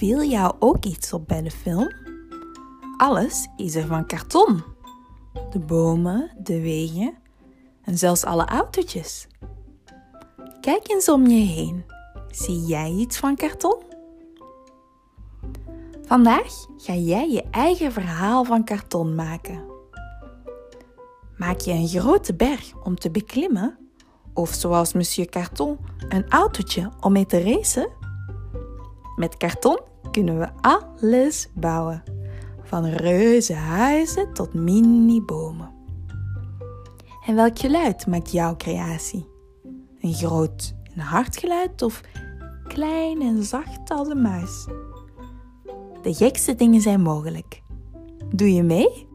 Viel jou ook iets op bij de film? Alles is er van karton. De bomen, de wegen en zelfs alle autootjes. Kijk eens om je heen. Zie jij iets van karton? Vandaag ga jij je eigen verhaal van karton maken. Maak je een grote berg om te beklimmen? Of zoals Monsieur Carton, een autootje om mee te racen? Met karton kunnen we alles bouwen. Van reuze huizen tot mini-bomen. En welk geluid maakt jouw creatie? Een groot en hard geluid of klein en zacht als een muis? De gekste dingen zijn mogelijk. Doe je mee?